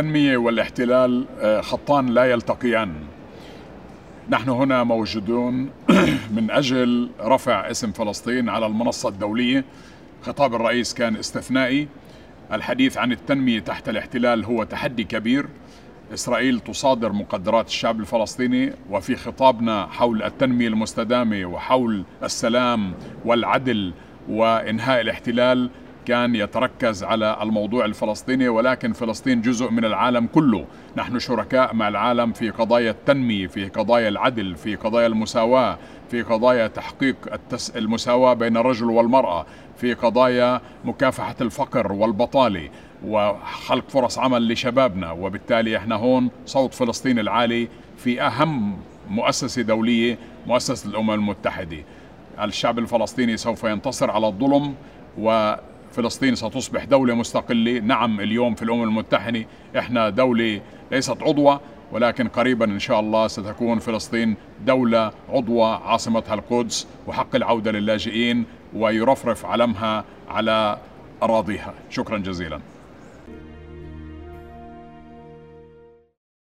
التنمية والاحتلال خطان لا يلتقيان. نحن هنا موجودون من أجل رفع اسم فلسطين على المنصة الدولية. خطاب الرئيس كان استثنائي. الحديث عن التنمية تحت الاحتلال هو تحدي كبير. إسرائيل تصادر مقدرات الشعب الفلسطيني وفي خطابنا حول التنمية المستدامة وحول السلام والعدل وإنهاء الاحتلال كان يتركز على الموضوع الفلسطيني ولكن فلسطين جزء من العالم كله. نحن شركاء مع العالم في قضايا التنمية في قضايا العدل في قضايا المساواة في قضايا تحقيق المساواة بين الرجل والمرأة في قضايا مكافحة الفقر والبطالة وخلق فرص عمل لشبابنا. وبالتالي إحنا هون صوت فلسطين العالي في أهم مؤسسة دولية مؤسسة الأمم المتحدة. الشعب الفلسطيني سوف ينتصر على الظلم و فلسطين ستصبح دولة مستقلة. نعم اليوم في الأمم المتحدة إحنا دولة ليست عضوة ولكن قريبا إن شاء الله ستكون فلسطين دولة عضوة عاصمتها القدس وحق العودة للاجئين ويرفرف علمها على أراضيها. شكرا جزيلا.